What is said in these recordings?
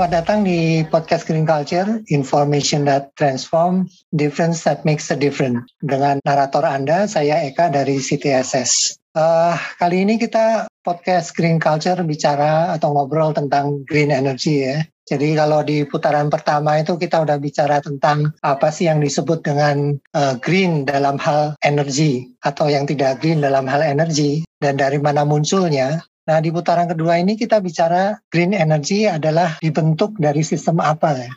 Selamat datang di podcast Green Culture, Information that Transform, Difference that Makes a Difference. Dengan narator Anda, saya Eka dari CTSS. Uh, kali ini kita podcast Green Culture bicara atau ngobrol tentang green energy ya. Jadi kalau di putaran pertama itu kita udah bicara tentang apa sih yang disebut dengan uh, green dalam hal energi atau yang tidak green dalam hal energi dan dari mana munculnya. Nah, di putaran kedua ini kita bicara green energy adalah dibentuk dari sistem apa ya.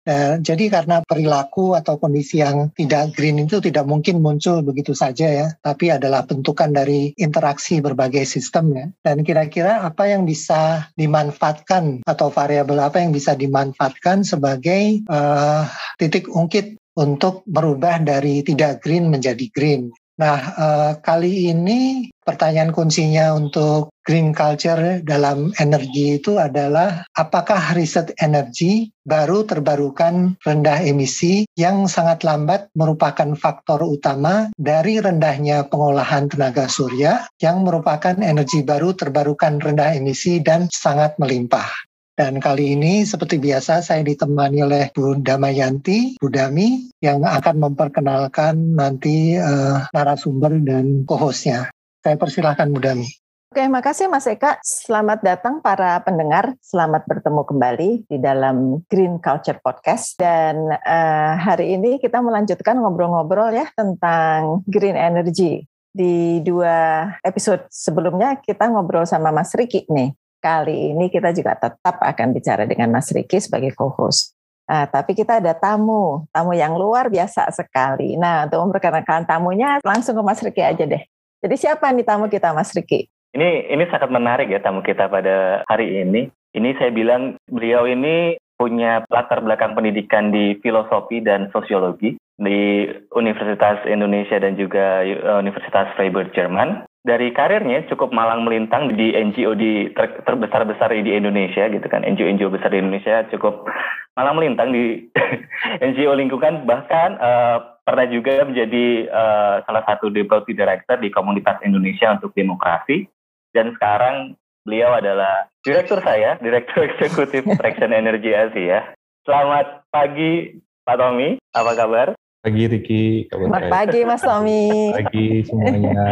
Nah, jadi karena perilaku atau kondisi yang tidak green itu tidak mungkin muncul begitu saja ya, tapi adalah bentukan dari interaksi berbagai sistem ya. Dan kira-kira apa yang bisa dimanfaatkan atau variabel apa yang bisa dimanfaatkan sebagai uh, titik ungkit untuk merubah dari tidak green menjadi green. Nah, uh, kali ini pertanyaan kuncinya untuk green culture dalam energi itu adalah apakah riset energi baru terbarukan rendah emisi yang sangat lambat merupakan faktor utama dari rendahnya pengolahan tenaga surya yang merupakan energi baru terbarukan rendah emisi dan sangat melimpah. Dan kali ini seperti biasa saya ditemani oleh Bu Damayanti, Bu Dami, yang akan memperkenalkan nanti uh, narasumber dan co-hostnya. Saya persilahkan Bu Dami. Oke, makasih Mas Eka. Selamat datang para pendengar. Selamat bertemu kembali di dalam Green Culture Podcast. Dan uh, hari ini kita melanjutkan ngobrol-ngobrol ya tentang green energy. Di dua episode sebelumnya kita ngobrol sama Mas Riki nih Kali ini kita juga tetap akan bicara dengan Mas Riki sebagai co-host. Nah, tapi kita ada tamu, tamu yang luar biasa sekali. Nah, untuk memperkenalkan tamunya, langsung ke Mas Riki aja deh. Jadi siapa nih tamu kita, Mas Riki? Ini ini sangat menarik ya tamu kita pada hari ini. Ini saya bilang beliau ini punya latar belakang pendidikan di filosofi dan sosiologi di Universitas Indonesia dan juga Universitas Freiburg Jerman dari karirnya cukup malang melintang di NGO di ter, terbesar-besar di Indonesia gitu kan. NGO-NGO besar di Indonesia cukup malang melintang di NGO lingkungan. Bahkan uh, pernah juga menjadi uh, salah satu deputy director di komunitas Indonesia untuk demokrasi. Dan sekarang beliau adalah direktur saya direktur eksekutif Traction Energy Asia. Selamat pagi Pak Tommy. Apa kabar pagi Riki. Selamat pagi Mas Tommy. pagi semuanya.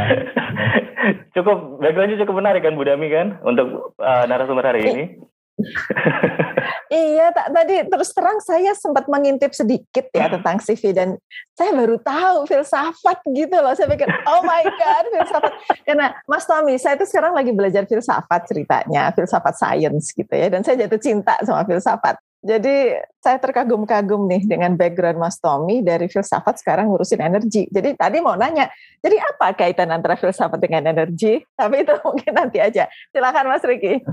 cukup backgroundnya cukup menarik kan Bu Dami kan untuk uh, narasumber hari ini. iya, tak, tadi terus terang saya sempat mengintip sedikit ya tentang CV dan saya baru tahu filsafat gitu loh. Saya pikir, oh my god, filsafat. Karena Mas Tommy, saya itu sekarang lagi belajar filsafat ceritanya, filsafat sains gitu ya. Dan saya jatuh cinta sama filsafat. Jadi saya terkagum-kagum nih dengan background Mas Tommy dari filsafat sekarang ngurusin energi. Jadi tadi mau nanya, jadi apa kaitan antara filsafat dengan energi? Tapi itu mungkin nanti aja. Silakan Mas Riki.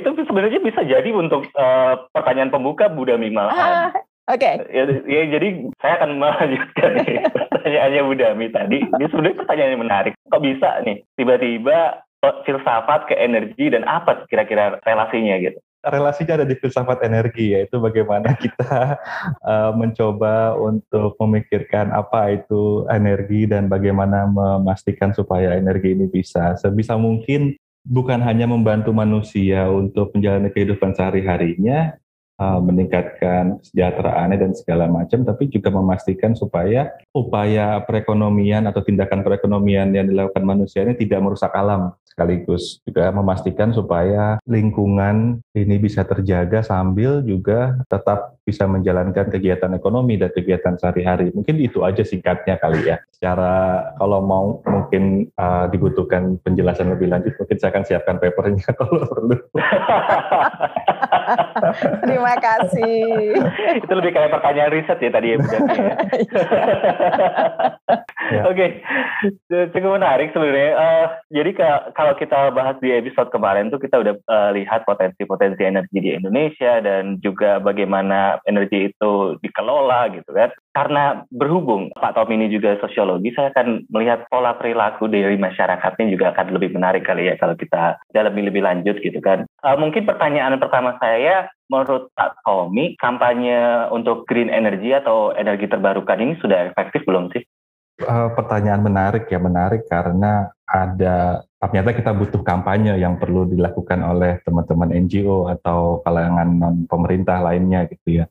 itu sebenarnya bisa jadi untuk uh, pertanyaan pembuka Bu Dami Ah, Oke. Okay. Ya, ya, jadi saya akan melanjutkan nih pertanyaannya Bu Dami tadi. Ini sebenarnya pertanyaan yang menarik. Kok bisa nih tiba-tiba filsafat ke energi dan apa kira-kira relasinya gitu? Relasinya ada di filsafat energi yaitu bagaimana kita uh, mencoba untuk memikirkan apa itu energi dan bagaimana memastikan supaya energi ini bisa sebisa mungkin bukan hanya membantu manusia untuk menjalani kehidupan sehari-harinya uh, meningkatkan kesejahteraannya dan segala macam, tapi juga memastikan supaya upaya perekonomian atau tindakan perekonomian yang dilakukan manusia ini tidak merusak alam sekaligus juga memastikan supaya lingkungan ini bisa terjaga sambil juga tetap bisa menjalankan kegiatan ekonomi dan kegiatan sehari-hari. Mungkin itu aja singkatnya kali ya. Secara kalau mau mungkin uh, dibutuhkan penjelasan lebih lanjut, mungkin saya akan siapkan papernya kalau perlu. Terima kasih. itu lebih kayak pertanyaan riset ya tadi ya. ya. Oke, okay. cukup menarik sebenarnya. Uh, jadi kalau kita bahas di episode kemarin tuh kita udah uh, lihat potensi-potensi energi di Indonesia dan juga bagaimana energi itu dikelola gitu kan. Karena berhubung Pak Tom ini juga sosiologi, saya akan melihat pola perilaku dari masyarakatnya juga akan lebih menarik kali ya kalau kita dalam lebih lanjut gitu kan. Uh, mungkin pertanyaan pertama saya, menurut Pak Tommy, kampanye untuk green energy atau energi terbarukan ini sudah efektif belum sih? uh, pertanyaan menarik ya, menarik karena ada ternyata kita butuh kampanye yang perlu dilakukan oleh teman-teman NGO atau kalangan non pemerintah lainnya gitu ya.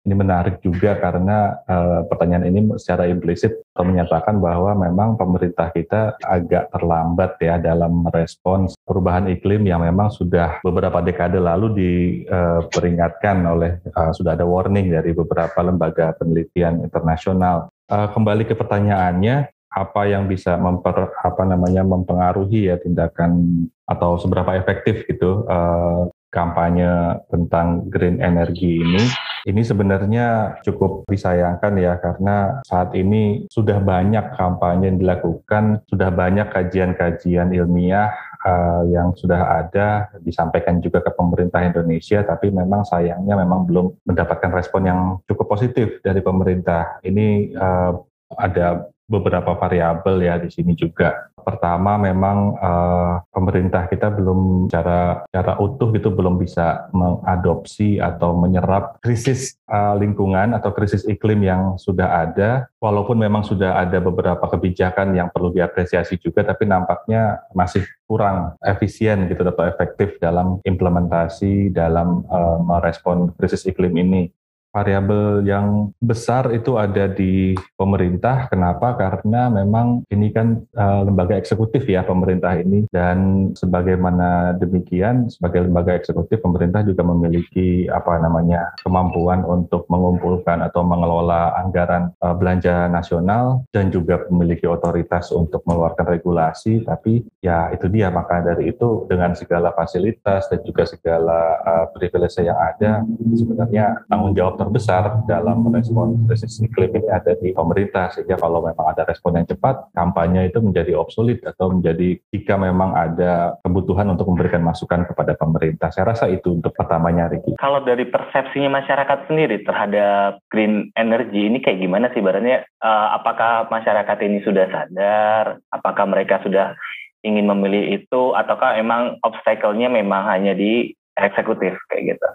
Ini menarik juga karena uh, pertanyaan ini secara implisit menyatakan bahwa memang pemerintah kita agak terlambat ya dalam merespons perubahan iklim yang memang sudah beberapa dekade lalu diperingatkan uh, oleh uh, sudah ada warning dari beberapa lembaga penelitian internasional. Uh, kembali ke pertanyaannya, apa yang bisa memper apa namanya mempengaruhi ya tindakan atau seberapa efektif gitu uh, kampanye tentang green energy ini, ini sebenarnya cukup disayangkan ya karena saat ini sudah banyak kampanye yang dilakukan, sudah banyak kajian-kajian ilmiah uh, yang sudah ada disampaikan juga ke pemerintah Indonesia, tapi memang sayangnya memang belum mendapatkan respon yang cukup positif dari pemerintah. Ini uh, ada beberapa variabel ya di sini juga. Pertama memang uh, pemerintah kita belum cara cara utuh itu belum bisa mengadopsi atau menyerap krisis uh, lingkungan atau krisis iklim yang sudah ada. Walaupun memang sudah ada beberapa kebijakan yang perlu diapresiasi juga, tapi nampaknya masih kurang efisien gitu atau efektif dalam implementasi dalam uh, merespon krisis iklim ini variabel yang besar itu ada di pemerintah. Kenapa? Karena memang ini kan uh, lembaga eksekutif ya pemerintah ini dan sebagaimana demikian sebagai lembaga eksekutif pemerintah juga memiliki apa namanya kemampuan untuk mengumpulkan atau mengelola anggaran uh, belanja nasional dan juga memiliki otoritas untuk mengeluarkan regulasi. Tapi ya itu dia maka dari itu dengan segala fasilitas dan juga segala uh, privilege yang ada sebenarnya tanggung jawab terbesar dalam merespon krisis iklim ini ada di pemerintah. Sehingga kalau memang ada respon yang cepat kampanye itu menjadi obsolet atau menjadi jika memang ada kebutuhan untuk memberikan masukan kepada pemerintah. Saya rasa itu untuk pertamanya Riki. Kalau dari persepsinya masyarakat sendiri terhadap green energy ini kayak gimana sih barannya uh, apakah masyarakat ini sudah sadar? Apakah mereka sudah ingin memilih itu? Ataukah emang obstacle-nya memang hanya di eksekutif kayak gitu?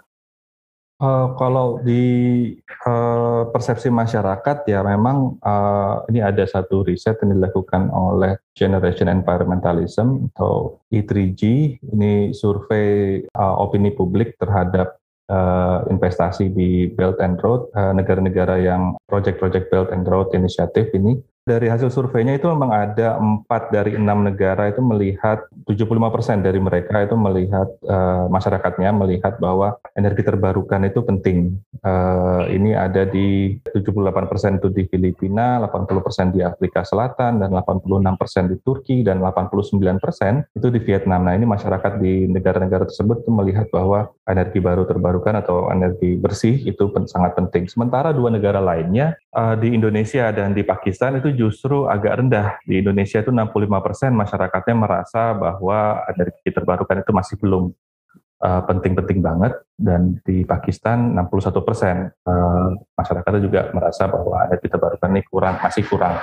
Uh, kalau di uh, persepsi masyarakat ya memang uh, ini ada satu riset yang dilakukan oleh Generation Environmentalism atau E3G ini survei uh, opini publik terhadap uh, investasi di Belt and Road negara-negara uh, yang project-project Belt and Road Initiative ini dari hasil surveinya itu memang ada empat dari enam negara itu melihat 75 persen dari mereka itu melihat uh, masyarakatnya melihat bahwa energi terbarukan itu penting. Uh, ini ada di 78 persen itu di Filipina, 80 persen di Afrika Selatan, dan 86 persen di Turki, dan 89 persen itu di Vietnam. Nah ini masyarakat di negara-negara tersebut itu melihat bahwa energi baru terbarukan atau energi bersih itu sangat penting. Sementara dua negara lainnya uh, di Indonesia dan di Pakistan itu justru agak rendah. Di Indonesia itu 65 persen masyarakatnya merasa bahwa energi terbarukan itu masih belum uh, penting-penting banget dan di Pakistan 61 persen uh, masyarakatnya juga merasa bahwa energi terbarukan ini kurang masih kurang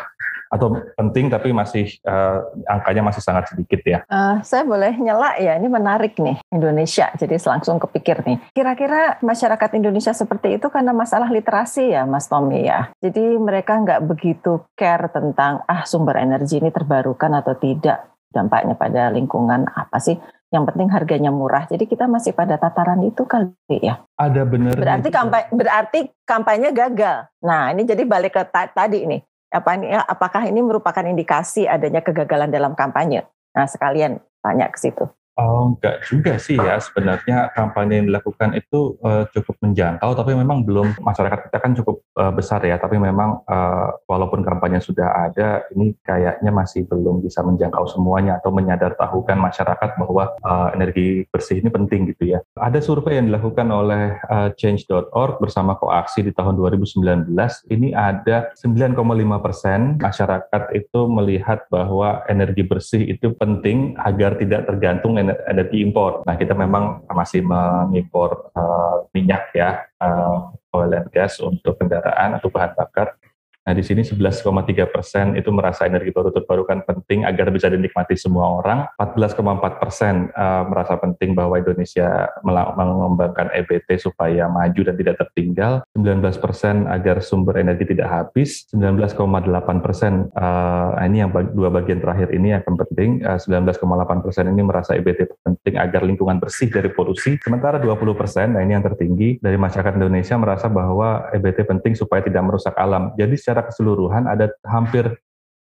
atau penting tapi masih uh, angkanya masih sangat sedikit ya. Uh, saya boleh nyela ya, ini menarik nih Indonesia. Jadi langsung kepikir nih. Kira-kira masyarakat Indonesia seperti itu karena masalah literasi ya, Mas Tommy ya. Jadi mereka nggak begitu care tentang ah sumber energi ini terbarukan atau tidak, dampaknya pada lingkungan apa sih? Yang penting harganya murah. Jadi kita masih pada tataran itu kali ya. Ada benar. Berarti kampanye berarti kampanye gagal. Nah, ini jadi balik ke tadi ini apa ini apakah ini merupakan indikasi adanya kegagalan dalam kampanye? Nah, sekalian tanya ke situ. Oh, enggak juga sih ya. Sebenarnya kampanye yang dilakukan itu uh, cukup menjangkau, tapi memang belum masyarakat kita kan cukup uh, besar ya. Tapi memang uh, walaupun kampanye sudah ada, ini kayaknya masih belum bisa menjangkau semuanya atau menyadartahukan masyarakat bahwa uh, energi bersih ini penting gitu ya. Ada survei yang dilakukan oleh uh, Change.org bersama Koaksi di tahun 2019. Ini ada 9,5 persen masyarakat itu melihat bahwa energi bersih itu penting agar tidak tergantung energi impor. Nah, kita memang masih mengimpor uh, minyak ya, uh, oil and gas untuk kendaraan atau bahan bakar Nah, di sini 11,3 persen itu merasa energi baru terbarukan penting agar bisa dinikmati semua orang. 14,4 persen uh, merasa penting bahwa Indonesia mengembangkan EBT supaya maju dan tidak tertinggal. 19 persen agar sumber energi tidak habis. 19,8 persen, uh, ini yang dua bagian terakhir ini akan penting. Uh, 19,8 persen ini merasa EBT penting agar lingkungan bersih dari polusi. Sementara 20 persen, nah ini yang tertinggi dari masyarakat Indonesia merasa bahwa EBT penting supaya tidak merusak alam. Jadi secara keseluruhan ada hampir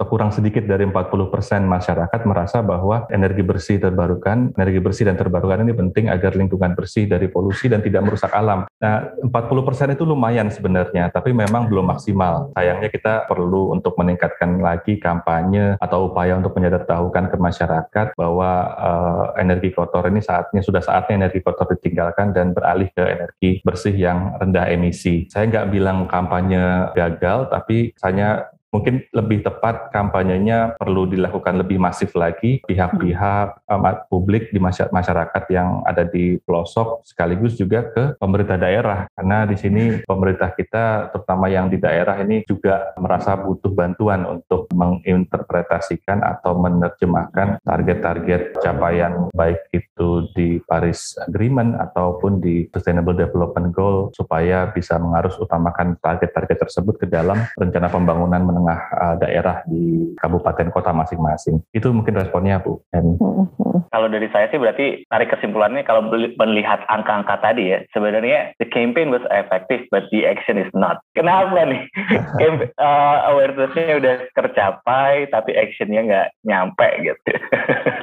kurang sedikit dari 40% masyarakat merasa bahwa energi bersih terbarukan, energi bersih dan terbarukan ini penting agar lingkungan bersih dari polusi dan tidak merusak alam. Nah, 40% itu lumayan sebenarnya, tapi memang belum maksimal. Sayangnya kita perlu untuk meningkatkan lagi kampanye atau upaya untuk menyadartahukan ke masyarakat bahwa uh, energi kotor ini saatnya sudah saatnya energi kotor ditinggalkan dan beralih ke energi bersih yang rendah emisi. Saya nggak bilang kampanye gagal, tapi saya mungkin lebih tepat kampanyenya perlu dilakukan lebih masif lagi. Pihak-pihak um, publik di masyarakat yang ada di pelosok sekaligus juga ke pemerintah daerah. Karena di sini pemerintah kita terutama yang di daerah ini juga merasa butuh bantuan untuk menginterpretasikan atau menerjemahkan target-target capaian baik itu di Paris Agreement ataupun di Sustainable Development Goal supaya bisa mengarus utamakan target-target tersebut ke dalam rencana pembangunan menengah uh, daerah di kabupaten kota masing-masing. Itu mungkin responnya Bu. Dan... Kalau dari saya sih berarti tarik kesimpulannya kalau melihat angka-angka tadi ya, sebenarnya the campaign was effective but the action is not. Kenapa nih? uh, awareness-nya udah tercapai tapi actionnya nggak nyampe gitu.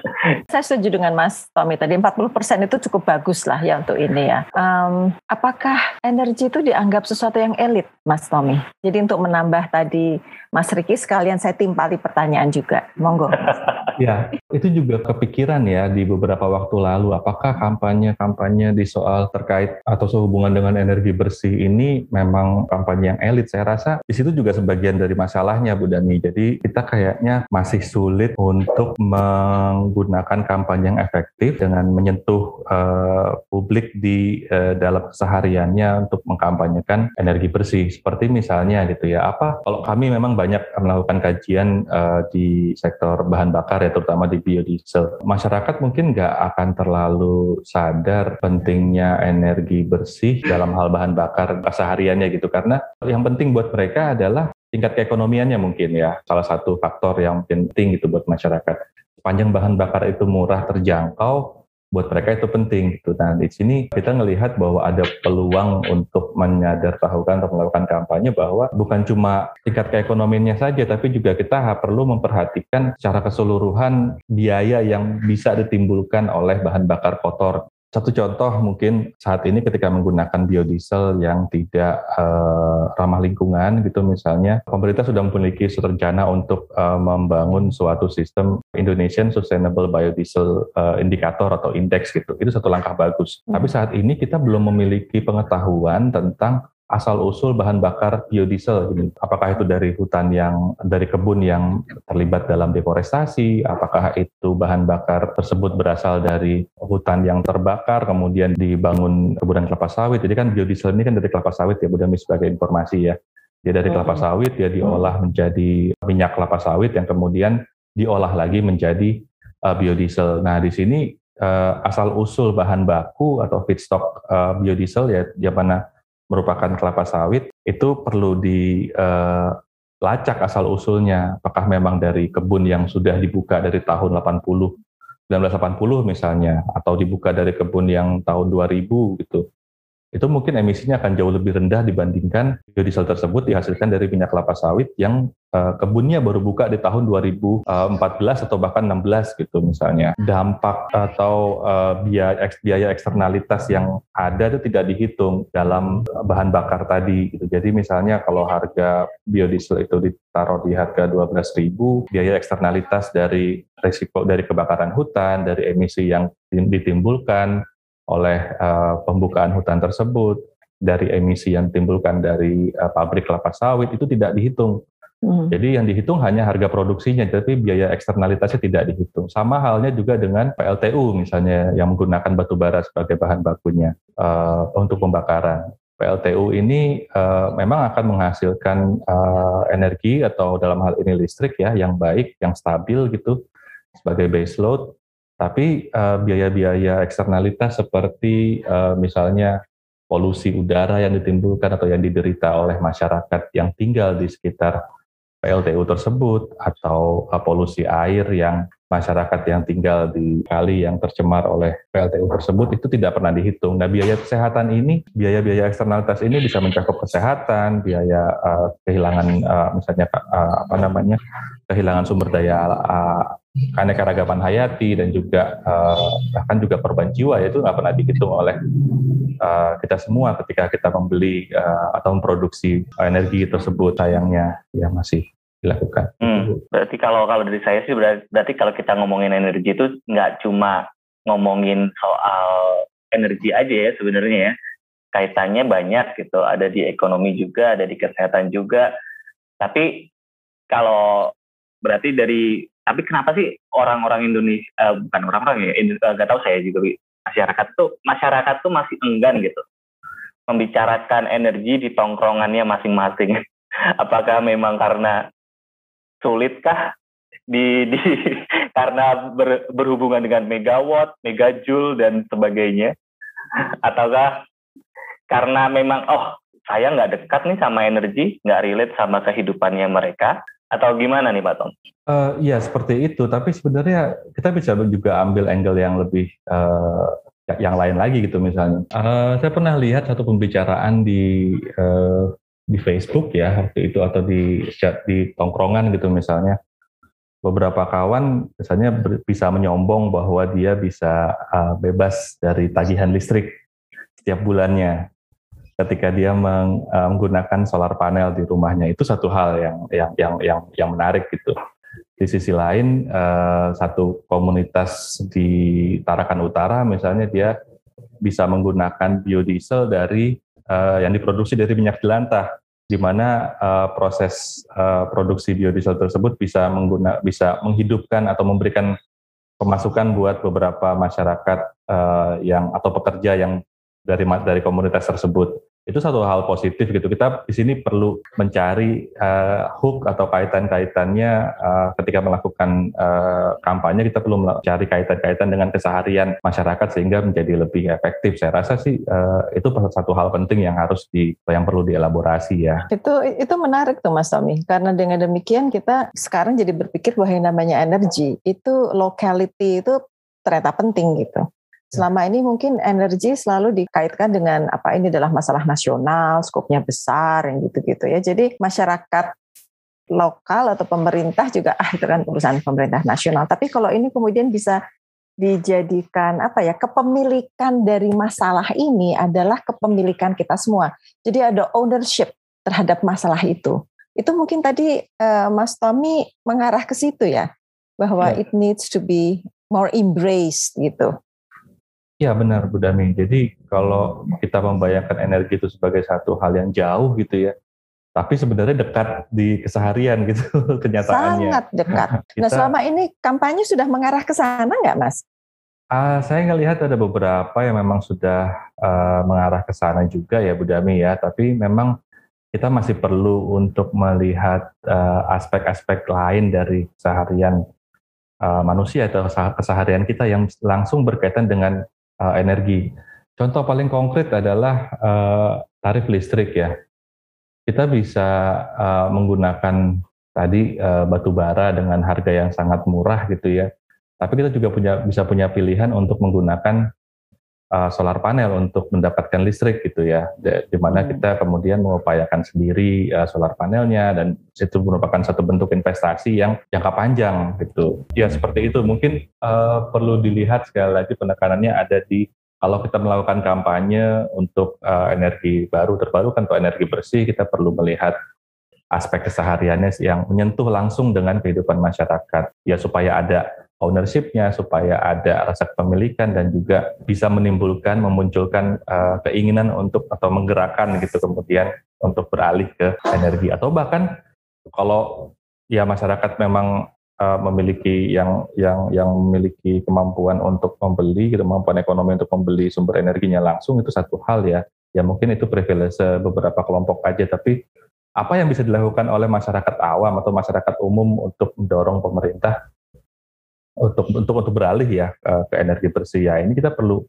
saya setuju dengan Mas Tommy tadi 40% itu cukup bagus lah ya untuk ini ya. Um, apakah energi itu dianggap sesuatu yang elit, Mas Tommy? Jadi untuk menambah tadi Mas Riki sekalian saya timpali pertanyaan juga. Monggo. ya, itu juga kepikiran ya di beberapa waktu lalu apakah kampanye-kampanye di soal terkait atau sehubungan dengan energi bersih ini memang kampanye yang elit. Saya rasa di situ juga sebagian dari masalahnya Bu Dani. Jadi kita kayaknya masih sulit untuk menggunakan kampanye yang efektif dengan menyentuh uh, publik di uh, dalam kesehariannya untuk mengkampanyekan energi bersih. Seperti misalnya gitu ya, apa kalau kami memang banyak melakukan kajian uh, di sektor bahan bakar ya terutama di biodiesel. Masyarakat mungkin nggak akan terlalu sadar pentingnya energi bersih dalam hal bahan bakar kesehariannya gitu karena yang penting buat mereka adalah tingkat keekonomiannya mungkin ya salah satu faktor yang penting gitu buat masyarakat. Sepanjang bahan bakar itu murah terjangkau, buat mereka itu penting gitu. Nah di sini kita melihat bahwa ada peluang untuk menyadartahukan atau melakukan kampanye bahwa bukan cuma tingkat keekonomiannya saja, tapi juga kita perlu memperhatikan secara keseluruhan biaya yang bisa ditimbulkan oleh bahan bakar kotor satu contoh mungkin saat ini ketika menggunakan biodiesel yang tidak uh, ramah lingkungan gitu misalnya pemerintah sudah memiliki rencana untuk uh, membangun suatu sistem Indonesian Sustainable Biodiesel uh, Indicator atau indeks gitu. Itu satu langkah bagus. Hmm. Tapi saat ini kita belum memiliki pengetahuan tentang asal usul bahan bakar biodiesel ini. Apakah itu dari hutan yang dari kebun yang terlibat dalam deforestasi, apakah itu bahan bakar tersebut berasal dari hutan yang terbakar kemudian dibangun kebunan kelapa sawit. Jadi kan biodiesel ini kan dari kelapa sawit ya, Budami sebagai informasi ya. Dia dari kelapa sawit, dia diolah menjadi minyak kelapa sawit yang kemudian diolah lagi menjadi uh, biodiesel. Nah, di sini uh, asal usul bahan baku atau feedstock uh, biodiesel ya, di mana merupakan kelapa sawit itu perlu dilacak uh, asal usulnya. Apakah memang dari kebun yang sudah dibuka dari tahun 80 1980 misalnya atau dibuka dari kebun yang tahun 2000 gitu itu mungkin emisinya akan jauh lebih rendah dibandingkan biodiesel tersebut dihasilkan dari minyak kelapa sawit yang uh, kebunnya baru buka di tahun 2014 atau bahkan 16 gitu misalnya. Dampak atau uh, biaya, biaya eksternalitas yang ada itu tidak dihitung dalam bahan bakar tadi gitu. Jadi misalnya kalau harga biodiesel itu ditaruh di harga 12.000, biaya eksternalitas dari risiko dari kebakaran hutan, dari emisi yang ditimbulkan, oleh uh, pembukaan hutan tersebut, dari emisi yang timbulkan dari uh, pabrik kelapa sawit itu tidak dihitung. Hmm. Jadi yang dihitung hanya harga produksinya, tapi biaya eksternalitasnya tidak dihitung. Sama halnya juga dengan PLTU misalnya yang menggunakan batu bara sebagai bahan bakunya uh, untuk pembakaran. PLTU ini uh, memang akan menghasilkan uh, energi atau dalam hal ini listrik ya yang baik, yang stabil gitu sebagai base load. Tapi uh, biaya-biaya eksternalitas seperti uh, misalnya polusi udara yang ditimbulkan atau yang diderita oleh masyarakat yang tinggal di sekitar PLTU tersebut atau uh, polusi air yang masyarakat yang tinggal di kali yang tercemar oleh PLTU tersebut itu tidak pernah dihitung. Nah, biaya kesehatan ini, biaya-biaya eksternalitas ini bisa mencakup kesehatan, biaya uh, kehilangan uh, misalnya uh, apa namanya kehilangan sumber daya uh, keanekaragaman hayati dan juga uh, bahkan juga korban jiwa itu nggak pernah dihitung oleh uh, kita semua ketika kita membeli uh, atau memproduksi energi tersebut sayangnya ya masih dilakukan. Hmm, berarti kalau kalau dari saya sih berarti, berarti kalau kita ngomongin energi itu nggak cuma ngomongin soal energi aja ya sebenarnya ya. Kaitannya banyak gitu, ada di ekonomi juga, ada di kesehatan juga. Tapi kalau berarti dari tapi kenapa sih orang-orang Indonesia uh, bukan orang-orang ya uh, tahu saya juga masyarakat tuh masyarakat tuh masih enggan gitu. Membicarakan energi di tongkrongannya masing-masing. Apakah memang karena sulitkah? Di, di karena ber, berhubungan dengan megawatt, megajoule dan sebagainya, ataukah karena memang oh saya nggak dekat nih sama energi, nggak relate sama kehidupannya mereka, atau gimana nih Pak Tom? Uh, ya seperti itu, tapi sebenarnya kita bisa juga ambil angle yang lebih uh, yang lain lagi gitu misalnya. Uh, saya pernah lihat satu pembicaraan di uh, di Facebook ya waktu itu atau di di tongkrongan gitu misalnya beberapa kawan misalnya bisa menyombong bahwa dia bisa uh, bebas dari tagihan listrik setiap bulannya ketika dia meng, uh, menggunakan solar panel di rumahnya. Itu satu hal yang yang yang yang yang menarik gitu. Di sisi lain uh, satu komunitas di Tarakan Utara misalnya dia bisa menggunakan biodiesel dari uh, yang diproduksi dari minyak jelantah di mana uh, proses uh, produksi biodiesel tersebut bisa mengguna bisa menghidupkan atau memberikan pemasukan buat beberapa masyarakat uh, yang atau pekerja yang dari dari komunitas tersebut itu satu hal positif gitu. Kita di sini perlu mencari uh, hook atau kaitan-kaitannya uh, ketika melakukan uh, kampanye kita perlu mencari kaitan-kaitan dengan keseharian masyarakat sehingga menjadi lebih efektif. Saya rasa sih uh, itu satu hal penting yang harus di yang perlu dielaborasi ya. Itu itu menarik tuh Mas Tommy karena dengan demikian kita sekarang jadi berpikir bahwa yang namanya energi itu locality itu ternyata penting gitu. Ya. Selama ini mungkin energi selalu dikaitkan dengan apa ini adalah masalah nasional, skopnya besar, yang gitu-gitu ya. Jadi masyarakat lokal atau pemerintah juga ah itu kan urusan pemerintah nasional. Tapi kalau ini kemudian bisa dijadikan apa ya kepemilikan dari masalah ini adalah kepemilikan kita semua. Jadi ada ownership terhadap masalah itu. Itu mungkin tadi uh, Mas Tommy mengarah ke situ ya bahwa yeah. it needs to be more embraced gitu. Ya benar Bu Dami. Jadi kalau kita membayangkan energi itu sebagai satu hal yang jauh gitu ya, tapi sebenarnya dekat di keseharian gitu kenyataannya. Sangat dekat. kita, nah selama ini kampanye sudah mengarah ke sana nggak Mas? Uh, saya ngelihat ada beberapa yang memang sudah uh, mengarah ke sana juga ya Bu Dami ya, tapi memang kita masih perlu untuk melihat aspek-aspek uh, lain dari keseharian uh, manusia atau keseharian kita yang langsung berkaitan dengan uh, energi. Contoh paling konkret adalah uh, tarif listrik ya. Kita bisa uh, menggunakan tadi uh, batu bara dengan harga yang sangat murah gitu ya. Tapi kita juga punya bisa punya pilihan untuk menggunakan uh, solar panel untuk mendapatkan listrik gitu ya. Di mana hmm. kita kemudian mengupayakan sendiri uh, solar panelnya dan itu merupakan satu bentuk investasi yang jangka panjang gitu. Ya seperti itu. Mungkin uh, perlu dilihat sekali lagi penekanannya ada di kalau kita melakukan kampanye untuk uh, energi baru terbarukan atau energi bersih, kita perlu melihat aspek kesehariannya yang menyentuh langsung dengan kehidupan masyarakat. Ya supaya ada ownership-nya supaya ada rasa kepemilikan dan juga bisa menimbulkan memunculkan uh, keinginan untuk atau menggerakkan gitu kemudian untuk beralih ke energi atau bahkan kalau ya masyarakat memang uh, memiliki yang yang yang memiliki kemampuan untuk membeli gitu, kemampuan ekonomi untuk membeli sumber energinya langsung itu satu hal ya. Ya mungkin itu privilege beberapa kelompok aja, tapi apa yang bisa dilakukan oleh masyarakat awam atau masyarakat umum untuk mendorong pemerintah untuk untuk untuk beralih ya ke energi bersih. Ya ini kita perlu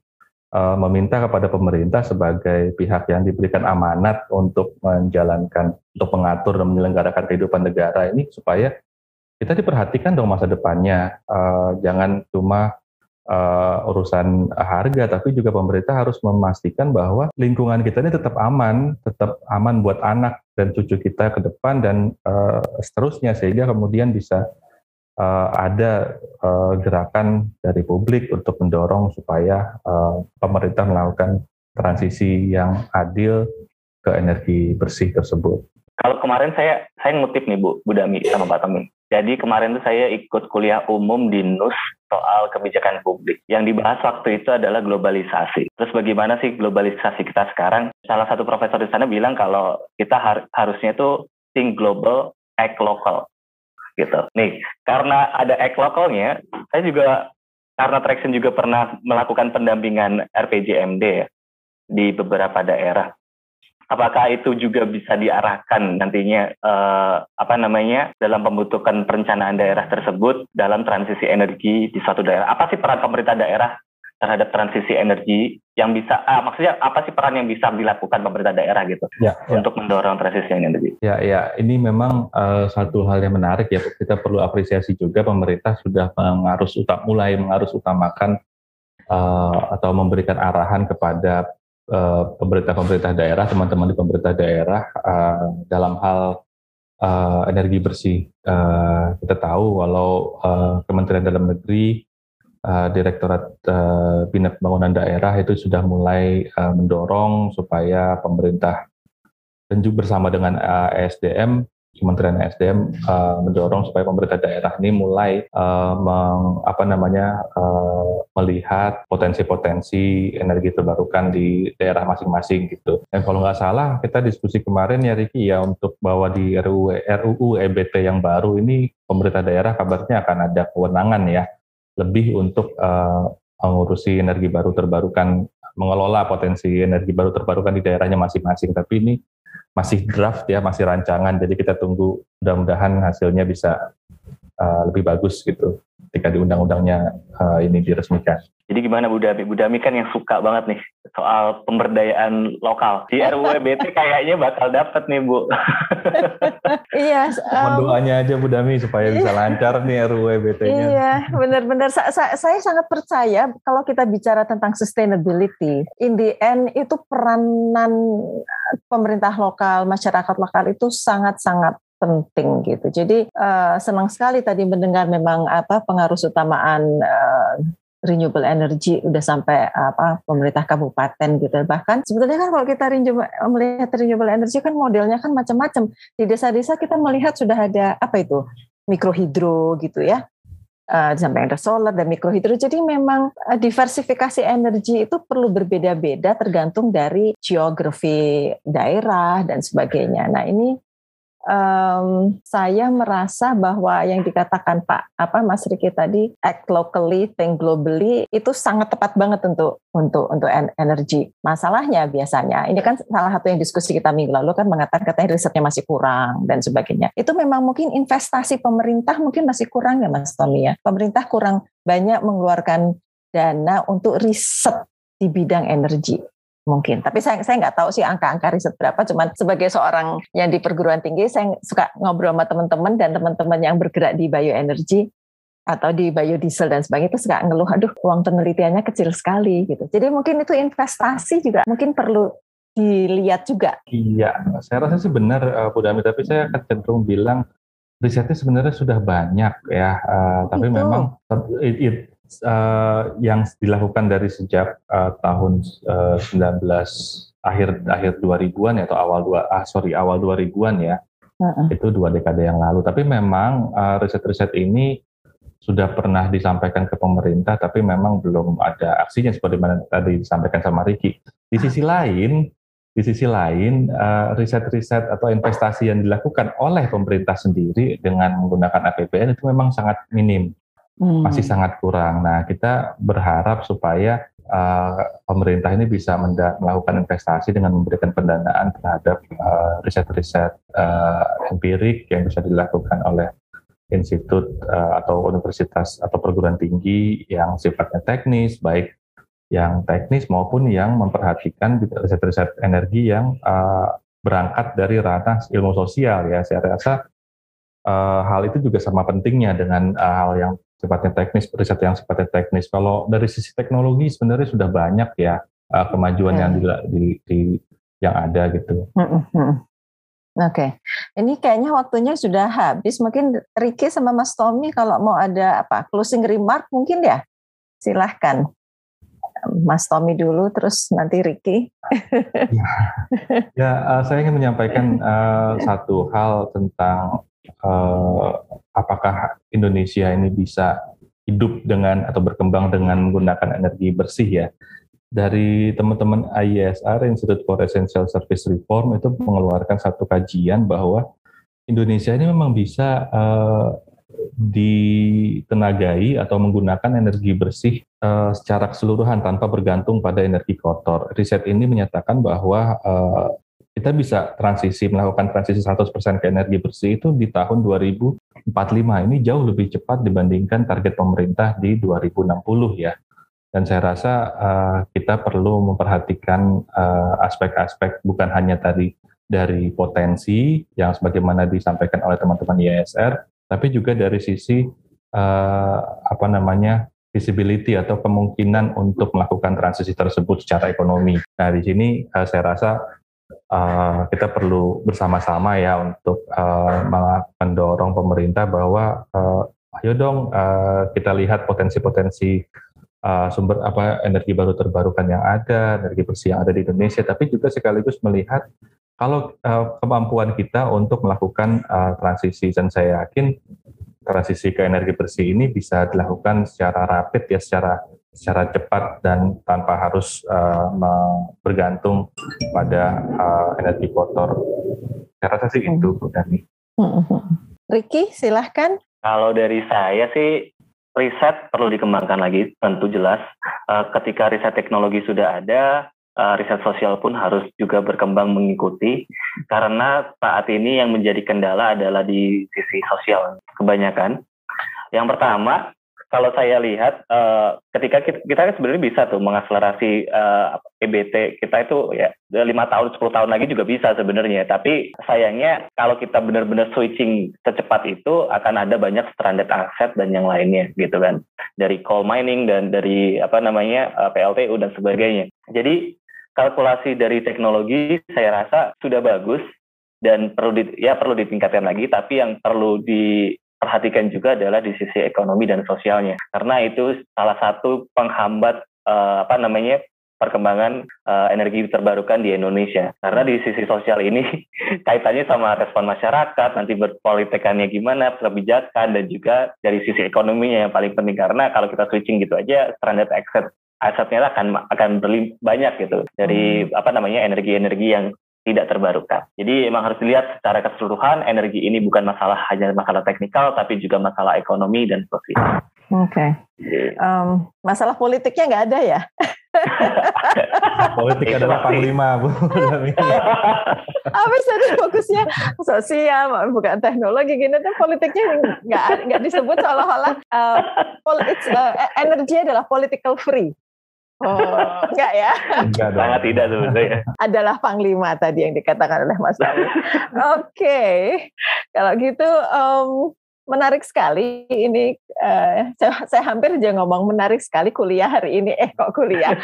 uh, meminta kepada pemerintah sebagai pihak yang diberikan amanat untuk menjalankan untuk mengatur dan menyelenggarakan kehidupan negara ini supaya kita diperhatikan dong masa depannya. Uh, jangan cuma uh, urusan harga, tapi juga pemerintah harus memastikan bahwa lingkungan kita ini tetap aman, tetap aman buat anak dan cucu kita ke depan dan uh, seterusnya sehingga kemudian bisa uh, ada uh, gerakan dari publik untuk mendorong supaya uh, pemerintah melakukan transisi yang adil ke energi bersih tersebut. Kalau kemarin saya saya ngutip nih Bu, Bu Dami sama Pak Tommy. Jadi kemarin tuh saya ikut kuliah umum di NUS soal kebijakan publik. Yang dibahas waktu itu adalah globalisasi. Terus bagaimana sih globalisasi kita sekarang? Salah satu profesor di sana bilang kalau kita har harusnya tuh think global, act local. Gitu. Nih, karena ada act localnya, saya juga karena Traction juga pernah melakukan pendampingan RPJMD ya, di beberapa daerah apakah itu juga bisa diarahkan nantinya uh, apa namanya dalam pembentukan perencanaan daerah tersebut dalam transisi energi di suatu daerah apa sih peran pemerintah daerah terhadap transisi energi yang bisa ah, maksudnya apa sih peran yang bisa dilakukan pemerintah daerah gitu ya, ya. untuk mendorong transisi energi ya ya ini memang uh, satu hal yang menarik ya kita perlu apresiasi juga pemerintah sudah mengarus utam mulai mengarus utamakan uh, atau memberikan arahan kepada Eh, pemerintah-pemerintah daerah, teman-teman di pemerintah daerah uh, dalam hal uh, energi bersih. Uh, kita tahu walau uh, Kementerian Dalam Negeri, uh, Direktorat uh, Bina Pembangunan Daerah itu sudah mulai uh, mendorong supaya pemerintah dan juga bersama dengan ESDM Kementerian SDM mendorong supaya pemerintah daerah ini mulai apa namanya melihat potensi-potensi energi terbarukan di daerah masing-masing gitu. Dan kalau nggak salah kita diskusi kemarin ya Riki ya untuk bahwa di RUU RUU EBT yang baru ini pemerintah daerah kabarnya akan ada kewenangan ya lebih untuk uh, mengurusi energi baru terbarukan mengelola potensi energi baru terbarukan di daerahnya masing-masing. Tapi ini masih draft ya, masih rancangan. Jadi kita tunggu mudah-mudahan hasilnya bisa uh, lebih bagus gitu ketika di undang-undangnya uh, ini diresmikan. Jadi gimana Bu Dami? Bu Dami kan yang suka banget nih soal pemberdayaan lokal. Di RUWBT kayaknya bakal dapet nih Bu. iya. Um, doanya aja Bu Dami supaya bisa lancar nih RUWBT-nya. Iya, benar-benar. Sa sa saya sangat percaya kalau kita bicara tentang sustainability, in the end itu peranan pemerintah lokal, masyarakat lokal itu sangat-sangat penting gitu. Jadi uh, senang sekali tadi mendengar memang apa pengaruh utamaan uh, renewable energy udah sampai apa pemerintah kabupaten gitu. Bahkan sebetulnya kan kalau kita melihat renewable energy kan modelnya kan macam-macam. Di desa-desa kita melihat sudah ada apa itu mikrohidro gitu ya. Uh, sampai ada solar dan mikrohidro. Jadi memang uh, diversifikasi energi itu perlu berbeda-beda tergantung dari geografi daerah dan sebagainya. Nah ini um, saya merasa bahwa yang dikatakan Pak apa Mas Riki tadi act locally, think globally itu sangat tepat banget untuk untuk untuk energi. Masalahnya biasanya ini kan salah satu yang diskusi kita minggu lalu kan mengatakan katanya risetnya masih kurang dan sebagainya. Itu memang mungkin investasi pemerintah mungkin masih kurang ya Mas Tommy ya. Pemerintah kurang banyak mengeluarkan dana untuk riset di bidang energi mungkin. Tapi saya saya nggak tahu sih angka-angka riset berapa. Cuman sebagai seorang yang di perguruan tinggi, saya suka ngobrol sama teman-teman dan teman-teman yang bergerak di bioenergi atau di biodiesel dan sebagainya itu suka ngeluh, aduh uang penelitiannya kecil sekali gitu. Jadi mungkin itu investasi juga mungkin perlu dilihat juga. Iya, saya rasa sih benar uh, Bu Dami, tapi saya akan cenderung bilang risetnya sebenarnya sudah banyak ya, uh, tapi itu. memang it, it, uh, yang dilakukan dari sejak uh, tahun uh, 19 akhir akhir 2000-an ya atau awal dua ah sorry awal 2000-an ya. Uh-uh. Itu dua dekade yang lalu. Tapi memang uh, riset-riset ini sudah pernah disampaikan ke pemerintah tapi memang belum ada aksinya seperti mana tadi disampaikan sama Riki. Di sisi lain, di sisi lain riset-riset atau investasi yang dilakukan oleh pemerintah sendiri dengan menggunakan APBN itu memang sangat minim hmm. masih sangat kurang. Nah, kita berharap supaya uh, pemerintah ini bisa melakukan investasi dengan memberikan pendanaan terhadap riset-riset uh, uh, empirik yang bisa dilakukan oleh institut uh, atau universitas atau perguruan tinggi yang sifatnya teknis, baik yang teknis maupun yang memperhatikan riset-riset energi yang uh, berangkat dari ranah ilmu sosial ya. Saya rasa uh, hal itu juga sama pentingnya dengan uh, hal yang sifatnya teknis, riset yang sifatnya teknis. Kalau dari sisi teknologi sebenarnya sudah banyak ya uh, kemajuan hmm. yang di, di, di yang ada gitu. Hmm, hmm. Oke, okay. ini kayaknya waktunya sudah habis. Mungkin Ricky sama Mas Tommy kalau mau ada apa closing remark mungkin ya, silahkan. Mas Tommy dulu, terus nanti Ricky. ya, ya uh, saya ingin menyampaikan uh, satu hal tentang uh, apakah Indonesia ini bisa hidup dengan atau berkembang dengan menggunakan energi bersih ya dari teman-teman IESR Institute for Essential Service Reform itu mengeluarkan satu kajian bahwa Indonesia ini memang bisa uh, ditenagai atau menggunakan energi bersih uh, secara keseluruhan tanpa bergantung pada energi kotor. Riset ini menyatakan bahwa uh, kita bisa transisi melakukan transisi 100% ke energi bersih itu di tahun 2045 ini jauh lebih cepat dibandingkan target pemerintah di 2060 ya. Dan saya rasa uh, kita perlu memperhatikan eh, aspek-aspek uh, bukan hanya tadi dari potensi yang sebagaimana disampaikan oleh teman-teman IASR, tapi juga dari sisi uh, apa namanya visibility atau kemungkinan untuk melakukan transisi tersebut secara ekonomi. Nah di sini uh, saya rasa uh, kita perlu bersama-sama ya untuk uh, mendorong pemerintah bahwa uh, ayo dong uh, kita lihat potensi-potensi uh, sumber apa energi baru terbarukan yang ada, energi bersih yang ada di Indonesia, tapi juga sekaligus melihat kalau uh, kemampuan kita untuk melakukan uh, transisi. Dan saya yakin transisi ke energi bersih ini bisa dilakukan secara rapid ya secara secara cepat dan tanpa harus uh, bergantung pada uh, energi kotor. Saya rasa sih itu, Bu Dani. Ricky, silahkan. Kalau dari saya sih riset perlu dikembangkan lagi, tentu jelas. Uh, ketika riset teknologi sudah ada, uh, riset sosial pun harus juga berkembang mengikuti. Karena saat ini yang menjadi kendala adalah di sisi sosial kebanyakan. Yang pertama, kalau saya lihat uh, ketika kita, kita sebenarnya bisa tuh mengakselerasi uh, eh, EBT kita itu ya lima tahun 10 tahun lagi juga bisa sebenarnya. Tapi sayangnya kalau kita benar-benar switching secepat itu akan ada banyak stranded asset dan yang lainnya gitu kan. Dari coal mining dan dari apa namanya uh, PLTU dan sebagainya. Jadi kalkulasi dari teknologi saya rasa sudah bagus dan perlu di, ya perlu ditingkatkan lagi. Tapi yang perlu di perhatikan juga adalah di sisi ekonomi dan sosialnya. Karena itu salah satu penghambat uh, apa namanya perkembangan uh, energi terbarukan di Indonesia. Karena di sisi sosial ini kaitannya sama respon masyarakat nanti berpolitikannya gimana kebijakan dan juga dari sisi ekonominya yang paling penting. Karena kalau kita switching gitu aja stranded asset asetnya akan akan berlimpah banyak gitu. Dari hmm. apa namanya energi-energi yang tidak terbarukan. Jadi memang harus dilihat secara keseluruhan energi ini bukan masalah hanya masalah teknikal tapi juga masalah ekonomi dan sosial. Oke. Okay. Um, masalah politiknya nggak ada ya? Politik adalah panglima, Bu. Apa sih fokusnya sosial, bukan teknologi gini tuh politiknya nggak nggak disebut seolah-olah uh, uh, energi adalah political free. Oh, enggak ya? Enggak dong. Sangat tidak sebenarnya. Adalah panglima tadi yang dikatakan oleh Mas Oke, okay. kalau gitu um, menarik sekali ini uh, saya, saya hampir aja ngomong menarik sekali kuliah hari ini. Eh kok kuliah?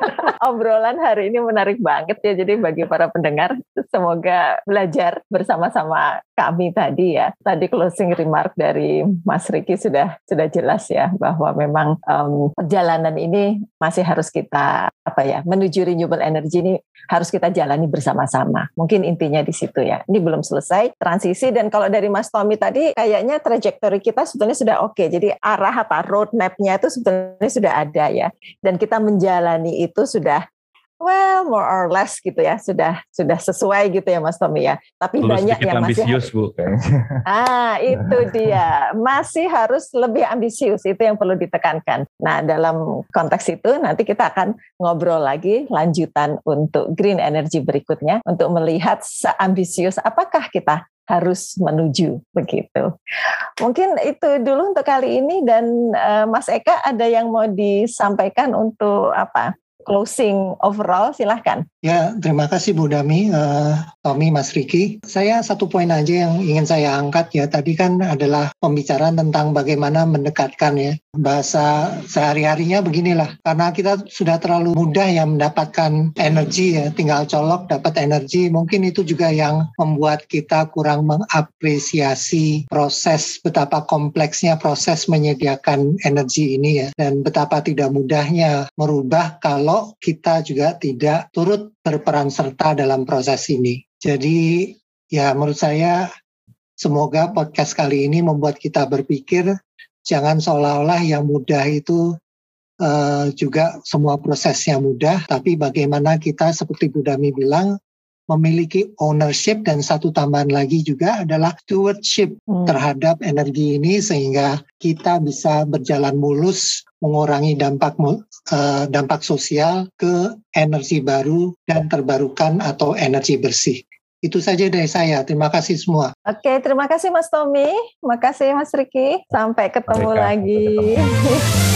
Obrolan hari ini menarik banget ya jadi bagi para pendengar semoga belajar bersama-sama kami tadi ya. Tadi closing remark dari Mas Riki sudah sudah jelas ya bahwa memang um, perjalanan ini masih harus kita apa ya menuju renewable energy ini harus kita jalani bersama-sama. Mungkin intinya di situ ya. Ini belum selesai transisi dan kalau dari Mas Tommy tadi kayaknya trajektori kita sebetulnya sudah oke. Okay. Jadi arah apa roadmapnya itu sebetulnya sudah ada ya. Dan kita menjalani itu sudah well more or less gitu ya sudah sudah sesuai gitu ya Mas Tommy ya. Tapi Terus banyak yang masih ambisius Bu Ah, itu dia. Masih harus lebih ambisius itu yang perlu ditekankan. Nah, dalam konteks itu nanti kita akan ngobrol lagi lanjutan untuk green energy berikutnya untuk melihat seambisius apakah kita harus menuju begitu. Mungkin itu dulu untuk kali ini dan uh, Mas Eka ada yang mau disampaikan untuk apa? Closing overall silahkan. Ya, terima kasih Bu Dami, uh, Tommy, Mas Riki. Saya satu poin aja yang ingin saya angkat ya. Tadi kan adalah pembicaraan tentang bagaimana mendekatkan ya. Bahasa sehari-harinya beginilah. Karena kita sudah terlalu mudah ya mendapatkan energi ya. Tinggal colok dapat energi. Mungkin itu juga yang membuat kita kurang mengapresiasi proses betapa kompleksnya proses menyediakan energi ini ya. Dan betapa tidak mudahnya merubah kalau kalau kita juga tidak turut berperan serta dalam proses ini. Jadi ya menurut saya semoga podcast kali ini membuat kita berpikir jangan seolah-olah yang mudah itu uh, juga semua prosesnya mudah, tapi bagaimana kita seperti Budami bilang memiliki ownership dan satu tambahan lagi juga adalah stewardship hmm. terhadap energi ini sehingga kita bisa berjalan mulus mengurangi dampak uh, dampak sosial ke energi baru dan terbarukan atau energi bersih. Itu saja dari saya. Terima kasih semua. Oke, terima kasih Mas Tommy. Terima kasih Mas Riki. Sampai ketemu Mereka, lagi. Ketemu.